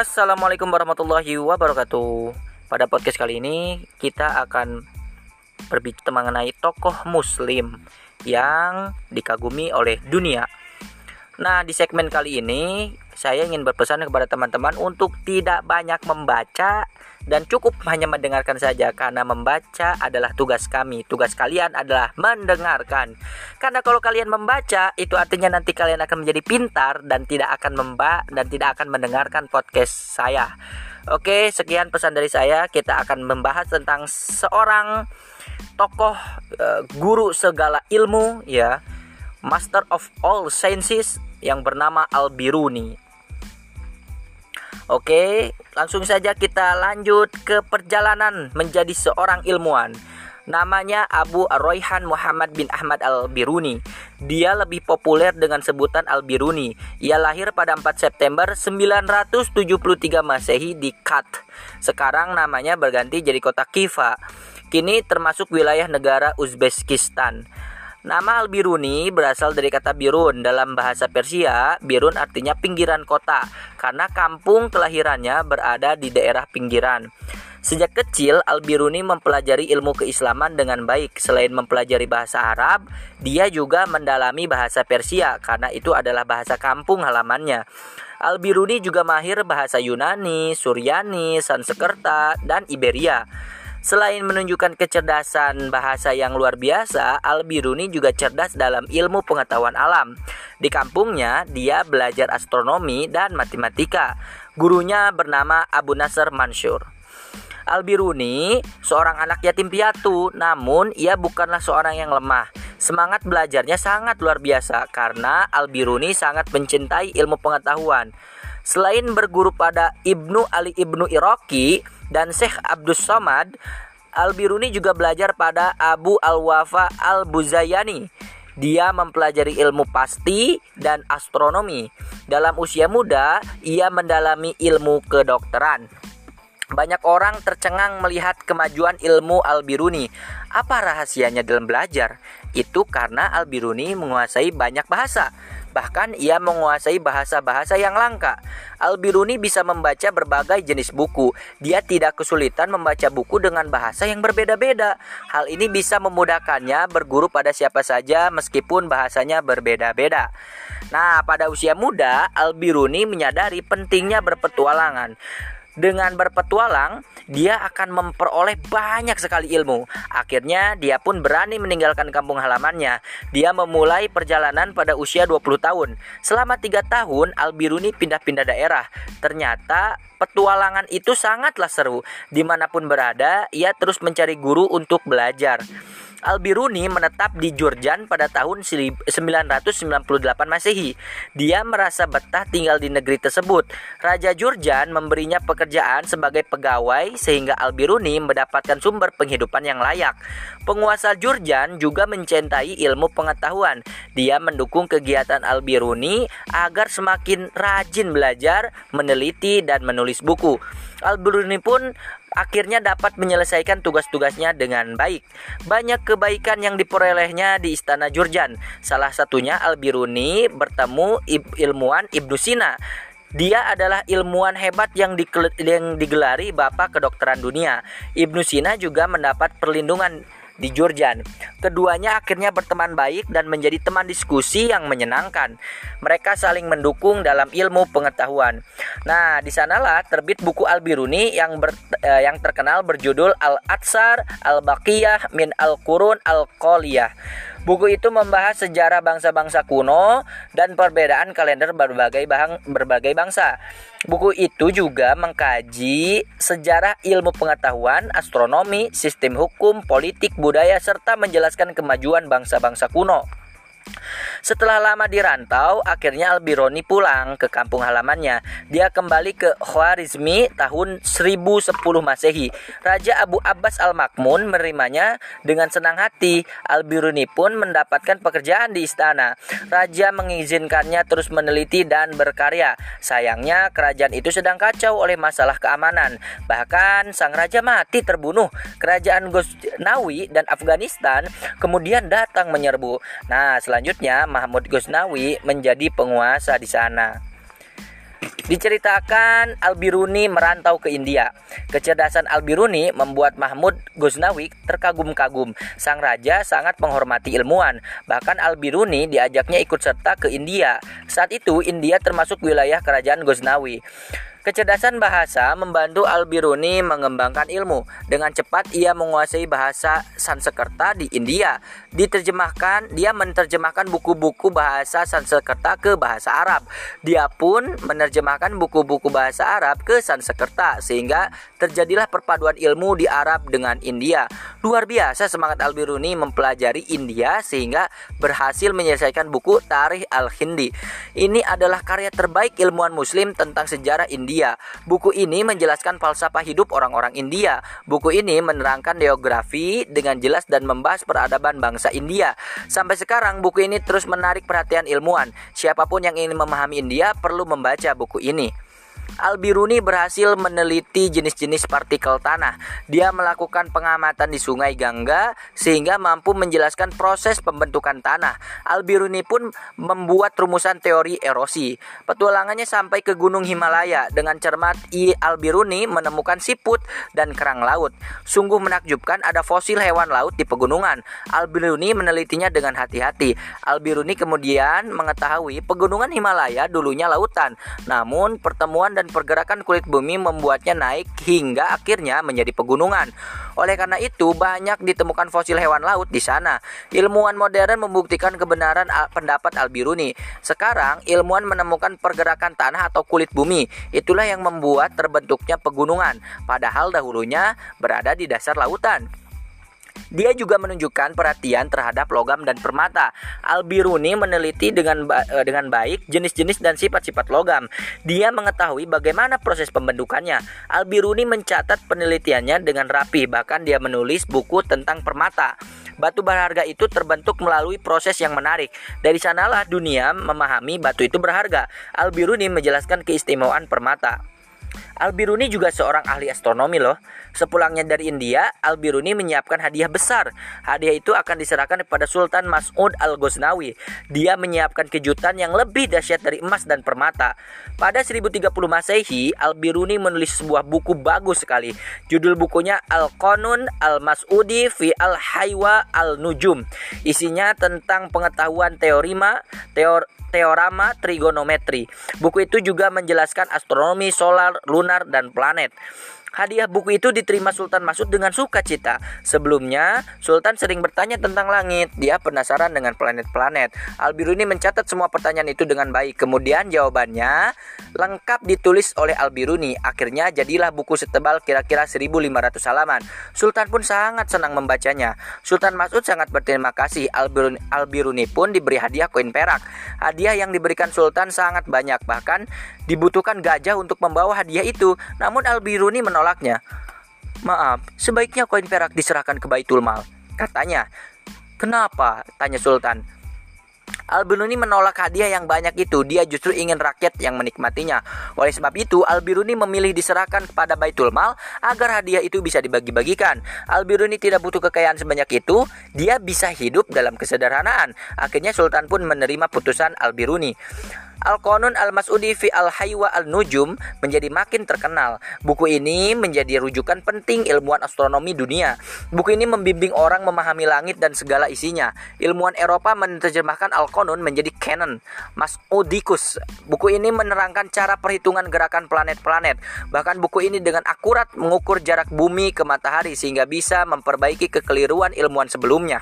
Assalamualaikum warahmatullahi wabarakatuh. Pada podcast kali ini kita akan berbicara mengenai tokoh muslim yang dikagumi oleh dunia. Nah, di segmen kali ini saya ingin berpesan kepada teman-teman untuk tidak banyak membaca dan cukup hanya mendengarkan saja karena membaca adalah tugas kami. Tugas kalian adalah mendengarkan. Karena kalau kalian membaca itu artinya nanti kalian akan menjadi pintar dan tidak akan memba dan tidak akan mendengarkan podcast saya. Oke, sekian pesan dari saya. Kita akan membahas tentang seorang tokoh uh, guru segala ilmu ya, Master of all sciences yang bernama Al-Biruni. Oke, langsung saja kita lanjut ke perjalanan menjadi seorang ilmuwan. Namanya Abu Royhan Muhammad bin Ahmad Al-Biruni. Dia lebih populer dengan sebutan Al-Biruni. Ia lahir pada 4 September 973 Masehi di Kat. Sekarang namanya berganti jadi kota Kiva. Kini termasuk wilayah negara Uzbekistan. Nama Al-Biruni berasal dari kata birun dalam bahasa Persia. Birun artinya pinggiran kota karena kampung kelahirannya berada di daerah pinggiran. Sejak kecil, Al-Biruni mempelajari ilmu keislaman dengan baik. Selain mempelajari bahasa Arab, dia juga mendalami bahasa Persia karena itu adalah bahasa kampung halamannya. Al-Biruni juga mahir bahasa Yunani, Suryani, Sanskerta, dan Iberia. Selain menunjukkan kecerdasan bahasa yang luar biasa, Al-Biruni juga cerdas dalam ilmu pengetahuan alam. Di kampungnya, dia belajar astronomi dan matematika. Gurunya bernama Abu Nasr Mansur. Al-Biruni seorang anak yatim piatu, namun ia bukanlah seorang yang lemah. Semangat belajarnya sangat luar biasa karena Al-Biruni sangat mencintai ilmu pengetahuan. Selain berguru pada Ibnu Ali Ibnu Iraki, dan Syekh Abdus Somad Al-Biruni juga belajar pada Abu Al-Wafa Al-Buzayani. Dia mempelajari ilmu pasti dan astronomi. Dalam usia muda, ia mendalami ilmu kedokteran. Banyak orang tercengang melihat kemajuan ilmu Al-Biruni. Apa rahasianya dalam belajar? Itu karena Al-Biruni menguasai banyak bahasa. Bahkan ia menguasai bahasa-bahasa yang langka. Al-Biruni bisa membaca berbagai jenis buku. Dia tidak kesulitan membaca buku dengan bahasa yang berbeda-beda. Hal ini bisa memudahkannya berguru pada siapa saja meskipun bahasanya berbeda-beda. Nah, pada usia muda, Al-Biruni menyadari pentingnya berpetualangan. Dengan berpetualang, dia akan memperoleh banyak sekali ilmu. Akhirnya, dia pun berani meninggalkan kampung halamannya. Dia memulai perjalanan pada usia 20 tahun. Selama tiga tahun, Al-Biruni pindah-pindah daerah. Ternyata, petualangan itu sangatlah seru. Di mana pun berada, ia terus mencari guru untuk belajar. Al-Biruni menetap di Jurjan pada tahun 998 Masehi. Dia merasa betah tinggal di negeri tersebut. Raja Jurjan memberinya pekerjaan sebagai pegawai sehingga Al-Biruni mendapatkan sumber penghidupan yang layak. Penguasa Jurjan juga mencintai ilmu pengetahuan. Dia mendukung kegiatan Al-Biruni agar semakin rajin belajar, meneliti, dan menulis buku. Al-Biruni pun akhirnya dapat menyelesaikan tugas-tugasnya dengan baik. Banyak kebaikan yang diperolehnya di istana Jurjan. Salah satunya Al-Biruni bertemu ilmuwan Ibnu Sina. Dia adalah ilmuwan hebat yang, yang digelari Bapak Kedokteran Dunia. Ibnu Sina juga mendapat perlindungan di Jurjan. Keduanya akhirnya berteman baik dan menjadi teman diskusi yang menyenangkan. Mereka saling mendukung dalam ilmu pengetahuan. Nah, di sanalah terbit buku Al-Biruni yang ber, eh, yang terkenal berjudul Al-Atsar Al-Baqiyah min Al-Qurun Al-Qoliyah. Buku itu membahas sejarah bangsa-bangsa kuno dan perbedaan kalender berbagai bang berbagai bangsa. Buku itu juga mengkaji sejarah ilmu pengetahuan, astronomi, sistem hukum, politik, budaya serta menjelaskan kemajuan bangsa-bangsa kuno. Setelah lama dirantau, akhirnya Albironi pulang ke kampung halamannya. Dia kembali ke Khwarizmi tahun 1010 Masehi. Raja Abu Abbas Al-Makmun menerimanya dengan senang hati. Albironi pun mendapatkan pekerjaan di istana. Raja mengizinkannya terus meneliti dan berkarya. Sayangnya kerajaan itu sedang kacau oleh masalah keamanan. Bahkan sang raja mati terbunuh. Kerajaan Ghaznawi dan Afghanistan kemudian datang menyerbu. Nah, selanjutnya Mahmud Ghaznawi menjadi penguasa di sana. Diceritakan Al-Biruni merantau ke India. Kecerdasan Al-Biruni membuat Mahmud Ghaznawi terkagum-kagum. Sang raja sangat menghormati ilmuwan. Bahkan Al-Biruni diajaknya ikut serta ke India. Saat itu India termasuk wilayah kerajaan Ghaznawi. Kecerdasan bahasa membantu Al-Biruni mengembangkan ilmu. Dengan cepat ia menguasai bahasa Sanskerta di India. Diterjemahkan, dia menerjemahkan buku-buku bahasa Sanskerta ke bahasa Arab. Dia pun menerjemahkan buku-buku bahasa Arab ke Sanskerta sehingga terjadilah perpaduan ilmu di Arab dengan India. Luar biasa semangat Al-Biruni mempelajari India sehingga berhasil menyelesaikan buku Tarikh Al-Hindi. Ini adalah karya terbaik ilmuwan muslim tentang sejarah India India. Buku ini menjelaskan falsafah hidup orang-orang India. Buku ini menerangkan geografi dengan jelas dan membahas peradaban bangsa India. Sampai sekarang buku ini terus menarik perhatian ilmuwan. Siapa pun yang ingin memahami India perlu membaca buku ini. Al-Biruni berhasil meneliti jenis-jenis partikel tanah. Dia melakukan pengamatan di Sungai Gangga sehingga mampu menjelaskan proses pembentukan tanah. Al-Biruni pun membuat rumusan teori erosi. Petualangannya sampai ke Gunung Himalaya. Dengan cermat, I Al-Biruni menemukan siput dan kerang laut. Sungguh menakjubkan ada fosil hewan laut di pegunungan. Al-Biruni menelitinya dengan hati-hati. Al-Biruni kemudian mengetahui pegunungan Himalaya dulunya lautan. Namun pertemuan dan pergerakan kulit bumi membuatnya naik hingga akhirnya menjadi pegunungan. Oleh karena itu, banyak ditemukan fosil hewan laut di sana. Ilmuwan modern membuktikan kebenaran pendapat Al-Biruni. Sekarang, ilmuwan menemukan pergerakan tanah atau kulit bumi. Itulah yang membuat terbentuknya pegunungan, padahal dahulunya berada di dasar lautan. Dia juga menunjukkan perhatian terhadap logam dan permata. Al-Biruni meneliti dengan ba eh, dengan baik jenis-jenis dan sifat-sifat logam. Dia mengetahui bagaimana proses pembentukannya. Al-Biruni mencatat penelitiannya dengan rapi, bahkan dia menulis buku tentang permata. Batu berharga itu terbentuk melalui proses yang menarik. Dari sanalah dunia memahami batu itu berharga. Al-Biruni menjelaskan keistimewaan permata. Al-Biruni juga seorang ahli astronomi loh. Sepulangnya dari India, Al-Biruni menyiapkan hadiah besar. Hadiah itu akan diserahkan kepada Sultan Mas'ud Al-Ghaznawi. Dia menyiapkan kejutan yang lebih dahsyat dari emas dan permata. Pada 1030 Masehi, Al-Biruni menulis sebuah buku bagus sekali. Judul bukunya Al-Qanun Al-Mas'udi fi Al-Haywa Al-Nujum. Isinya tentang pengetahuan teorema, teor teorema trigonometri. Buku itu juga menjelaskan astronomi solar, lunar, dan planet. Hadiah buku itu diterima Sultan Masud dengan sukacita. Sebelumnya, Sultan sering bertanya tentang langit. Dia penasaran dengan planet-planet. Al-Biruni mencatat semua pertanyaan itu dengan baik. Kemudian jawabannya lengkap ditulis oleh Al-Biruni. Akhirnya jadilah buku setebal kira-kira 1500 halaman. Sultan pun sangat senang membacanya. Sultan Masud sangat berterima kasih. Al-Biruni, Al-Biruni pun diberi hadiah koin perak. Hadiah yang diberikan Sultan sangat banyak. Bahkan dibutuhkan gajah untuk membawa hadiah itu. Namun Al-Biruni menolak menolaknya. Maaf, sebaiknya koin perak diserahkan ke Baitul Mal. Katanya. Kenapa? Tanya Sultan. Al-Biruni menolak hadiah yang banyak itu. Dia justru ingin rakyat yang menikmatinya. Oleh sebab itu, Al-Biruni memilih diserahkan kepada Baitul Mal agar hadiah itu bisa dibagi-bagikan. Al-Biruni tidak butuh kekayaan sebanyak itu. Dia bisa hidup dalam kesederhanaan. Akhirnya Sultan pun menerima putusan Al-Biruni. Al-Qanun Al-Mas'udi fi Al-Haywa Al-Nujum menjadi makin terkenal. Buku ini menjadi rujukan penting ilmuwan astronomi dunia. Buku ini membimbing orang memahami langit dan segala isinya. Ilmuwan Eropa menerjemahkan Al-Qanun menjadi canon Mas'udicus. Buku ini menerangkan cara perhitungan gerakan planet-planet. Bahkan buku ini dengan akurat mengukur jarak bumi ke matahari sehingga bisa memperbaiki kekeliruan ilmuwan sebelumnya.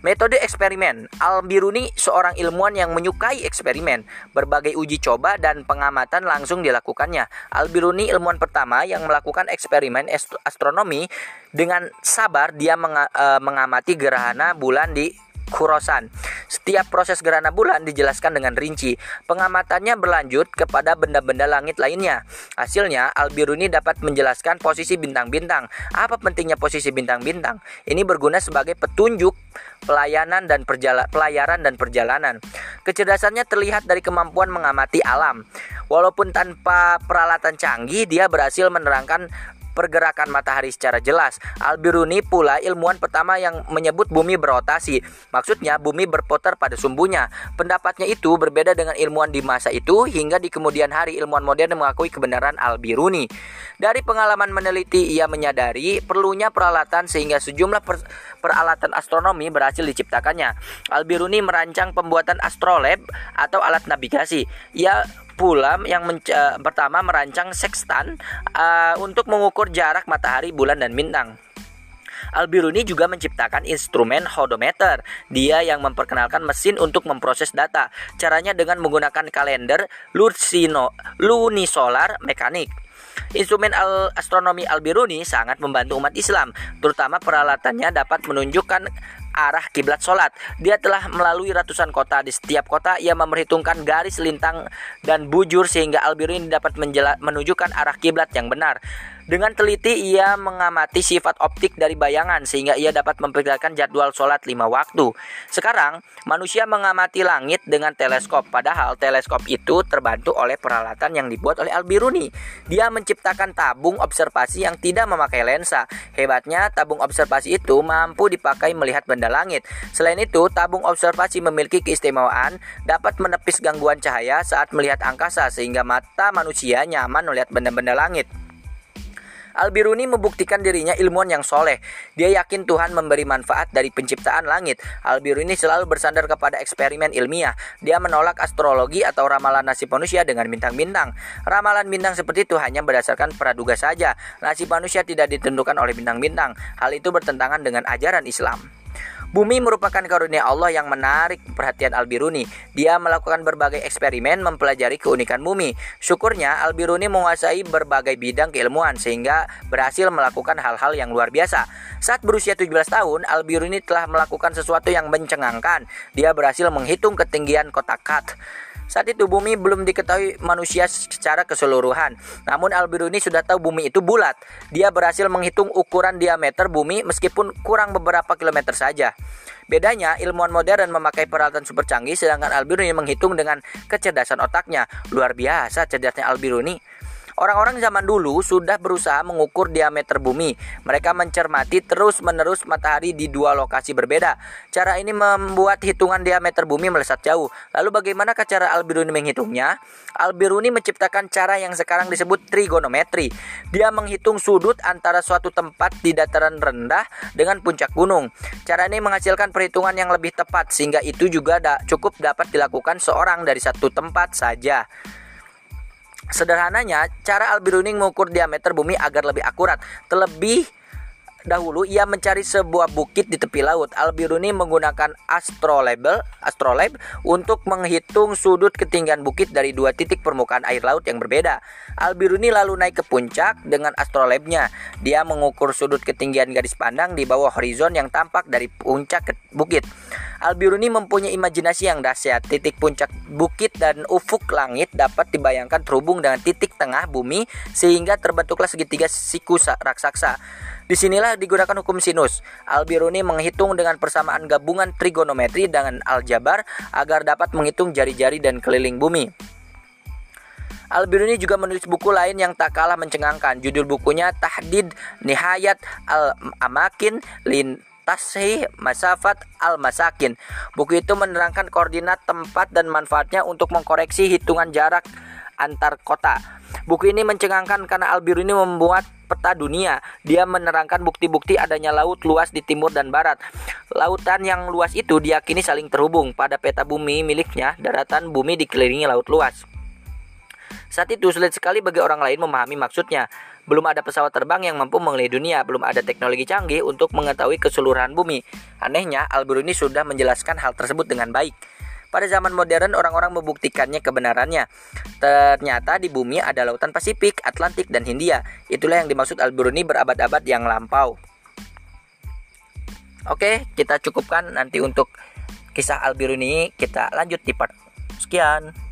Metode eksperimen. Al-Biruni seorang ilmuwan yang menyukai eksperimen. Berbagai uji coba dan pengamatan langsung dilakukannya. Al-Biruni ilmuwan pertama yang melakukan eksperimen astronomi dengan sabar dia eh, mengamati gerhana bulan di Kurosan. Setiap proses gerhana bulan dijelaskan dengan rinci. Pengamatannya berlanjut kepada benda-benda langit lainnya. Hasilnya, Al-Biruni dapat menjelaskan posisi bintang-bintang. Apa pentingnya posisi bintang-bintang? Ini berguna sebagai petunjuk pelayanan dan perjala pelayaran dan perjalanan. Kecerdasannya terlihat dari kemampuan mengamati alam. Walaupun tanpa peralatan canggih, dia berhasil menerangkan pergerakan matahari secara jelas. Al-Biruni pula ilmuwan pertama yang menyebut bumi berotasi. Maksudnya bumi berputar pada sumbunya. Pendapatnya itu berbeda dengan ilmuwan di masa itu hingga di kemudian hari ilmuwan modern mengakui kebenaran Al-Biruni. Dari pengalaman meneliti ia menyadari perlunya peralatan sehingga sejumlah per peralatan astronomi berhasil diciptakannya. Al-Biruni merancang pembuatan astrolab atau alat navigasi. Ia pula yang uh, pertama merancang sextant uh, untuk mengukur jarak matahari, bulan dan bintang. Al-Biruni juga menciptakan instrumen hodometer. Dia yang memperkenalkan mesin untuk memproses data. Caranya dengan menggunakan kalender Lucino, lunisolar mekanik. Instrumen al astronomi Al-Biruni sangat membantu umat Islam, terutama peralatannya dapat menunjukkan arah kiblat sholat. Dia telah melalui ratusan kota. Di setiap kota ia memperhitungkan garis lintang dan bujur sehingga Al-Biruni dapat menunjukkan arah kiblat yang benar. Dengan teliti ia mengamati sifat optik dari bayangan sehingga ia dapat memperkirakan jadwal sholat lima waktu. Sekarang manusia mengamati langit dengan teleskop padahal teleskop itu terbantu oleh peralatan yang dibuat oleh Al-Biruni. Dia menciptakan tabung observasi yang tidak memakai lensa. Hebatnya tabung observasi itu mampu dipakai melihat benda langit. Selain itu tabung observasi memiliki keistimewaan dapat menepis gangguan cahaya saat melihat angkasa sehingga mata manusia nyaman melihat benda-benda langit. Al-Biruni membuktikan dirinya ilmuwan yang soleh. Dia yakin Tuhan memberi manfaat dari penciptaan langit. Al-Biruni selalu bersandar kepada eksperimen ilmiah. Dia menolak astrologi atau ramalan nasib manusia dengan bintang-bintang. Ramalan bintang seperti itu hanya berdasarkan praduga saja. Nasib manusia tidak ditentukan oleh bintang-bintang. Hal itu bertentangan dengan ajaran Islam. Bumi merupakan karunia Allah yang menarik perhatian Al-Biruni. Dia melakukan berbagai eksperimen mempelajari keunikan bumi. Syukurnya Al-Biruni menguasai berbagai bidang keilmuan sehingga berhasil melakukan hal-hal yang luar biasa. Saat berusia 17 tahun, Al-Biruni telah melakukan sesuatu yang mencengangkan. Dia berhasil menghitung ketinggian kota Kat. Saat itu bumi belum diketahui manusia secara keseluruhan. Namun Al-Biruni sudah tahu bumi itu bulat. Dia berhasil menghitung ukuran diameter bumi meskipun kurang beberapa kilometer saja. Bedanya, ilmuwan modern memakai peralatan super canggih sedangkan Al-Biruni menghitung dengan kecerdasan otaknya. Luar biasa cerdasnya Al-Biruni. Orang-orang zaman dulu sudah berusaha mengukur diameter bumi. Mereka mencermati terus-menerus matahari di dua lokasi berbeda. Cara ini membuat hitungan diameter bumi melesat jauh. Lalu bagaimana cara Al-Biruni menghitungnya? Al-Biruni menciptakan cara yang sekarang disebut trigonometri. Dia menghitung sudut antara suatu tempat di dataran rendah dengan puncak gunung. Cara ini menghasilkan perhitungan yang lebih tepat sehingga itu juga cukup dapat dilakukan seorang dari satu tempat saja. Sederhananya, cara Al-Biruni mengukur diameter bumi agar lebih akurat. Terlebih dahulu ia mencari sebuah bukit di tepi laut. Al-Biruni menggunakan astrolabe, astrolabe untuk menghitung sudut ketinggian bukit dari dua titik permukaan air laut yang berbeda. Al-Biruni lalu naik ke puncak dengan astrolabe-nya. Dia mengukur sudut ketinggian garis pandang di bawah horizon yang tampak dari puncak bukit. Al-Biruni mempunyai imajinasi yang dahsyat. Titik puncak bukit dan ufuk langit dapat dibayangkan terhubung dengan titik tengah bumi sehingga terbentuklah segitiga siku raksasa. Di sinilah digunakan hukum sinus. Al-Biruni menghitung dengan persamaan gabungan trigonometri dengan aljabar agar dapat menghitung jari-jari dan keliling bumi. Al-Biruni juga menulis buku lain yang tak kalah mencengangkan. Judul bukunya Tahdid Nihayat Al-Amakin Lin Tasih Masafat Al-Masakin. Buku itu menerangkan koordinat tempat dan manfaatnya untuk mengkoreksi hitungan jarak antar kota. Buku ini mencengangkan karena Al-Biruni membuat peta dunia. Dia menerangkan bukti-bukti adanya laut luas di timur dan barat. Lautan yang luas itu diyakini saling terhubung. Pada peta bumi miliknya, daratan bumi dikelilingi laut luas. Saat itu sulit sekali bagi orang lain memahami maksudnya. Belum ada pesawat terbang yang mampu mengelilingi dunia, belum ada teknologi canggih untuk mengetahui keseluruhan bumi. Anehnya, Al-Biruni sudah menjelaskan hal tersebut dengan baik. Pada zaman modern, orang-orang membuktikannya kebenarannya. Ternyata di bumi ada lautan Pasifik, Atlantik, dan Hindia. Itulah yang dimaksud Al-Biruni berabad-abad yang lampau. Oke, kita cukupkan nanti untuk kisah Al-Biruni kita lanjut di part sekian.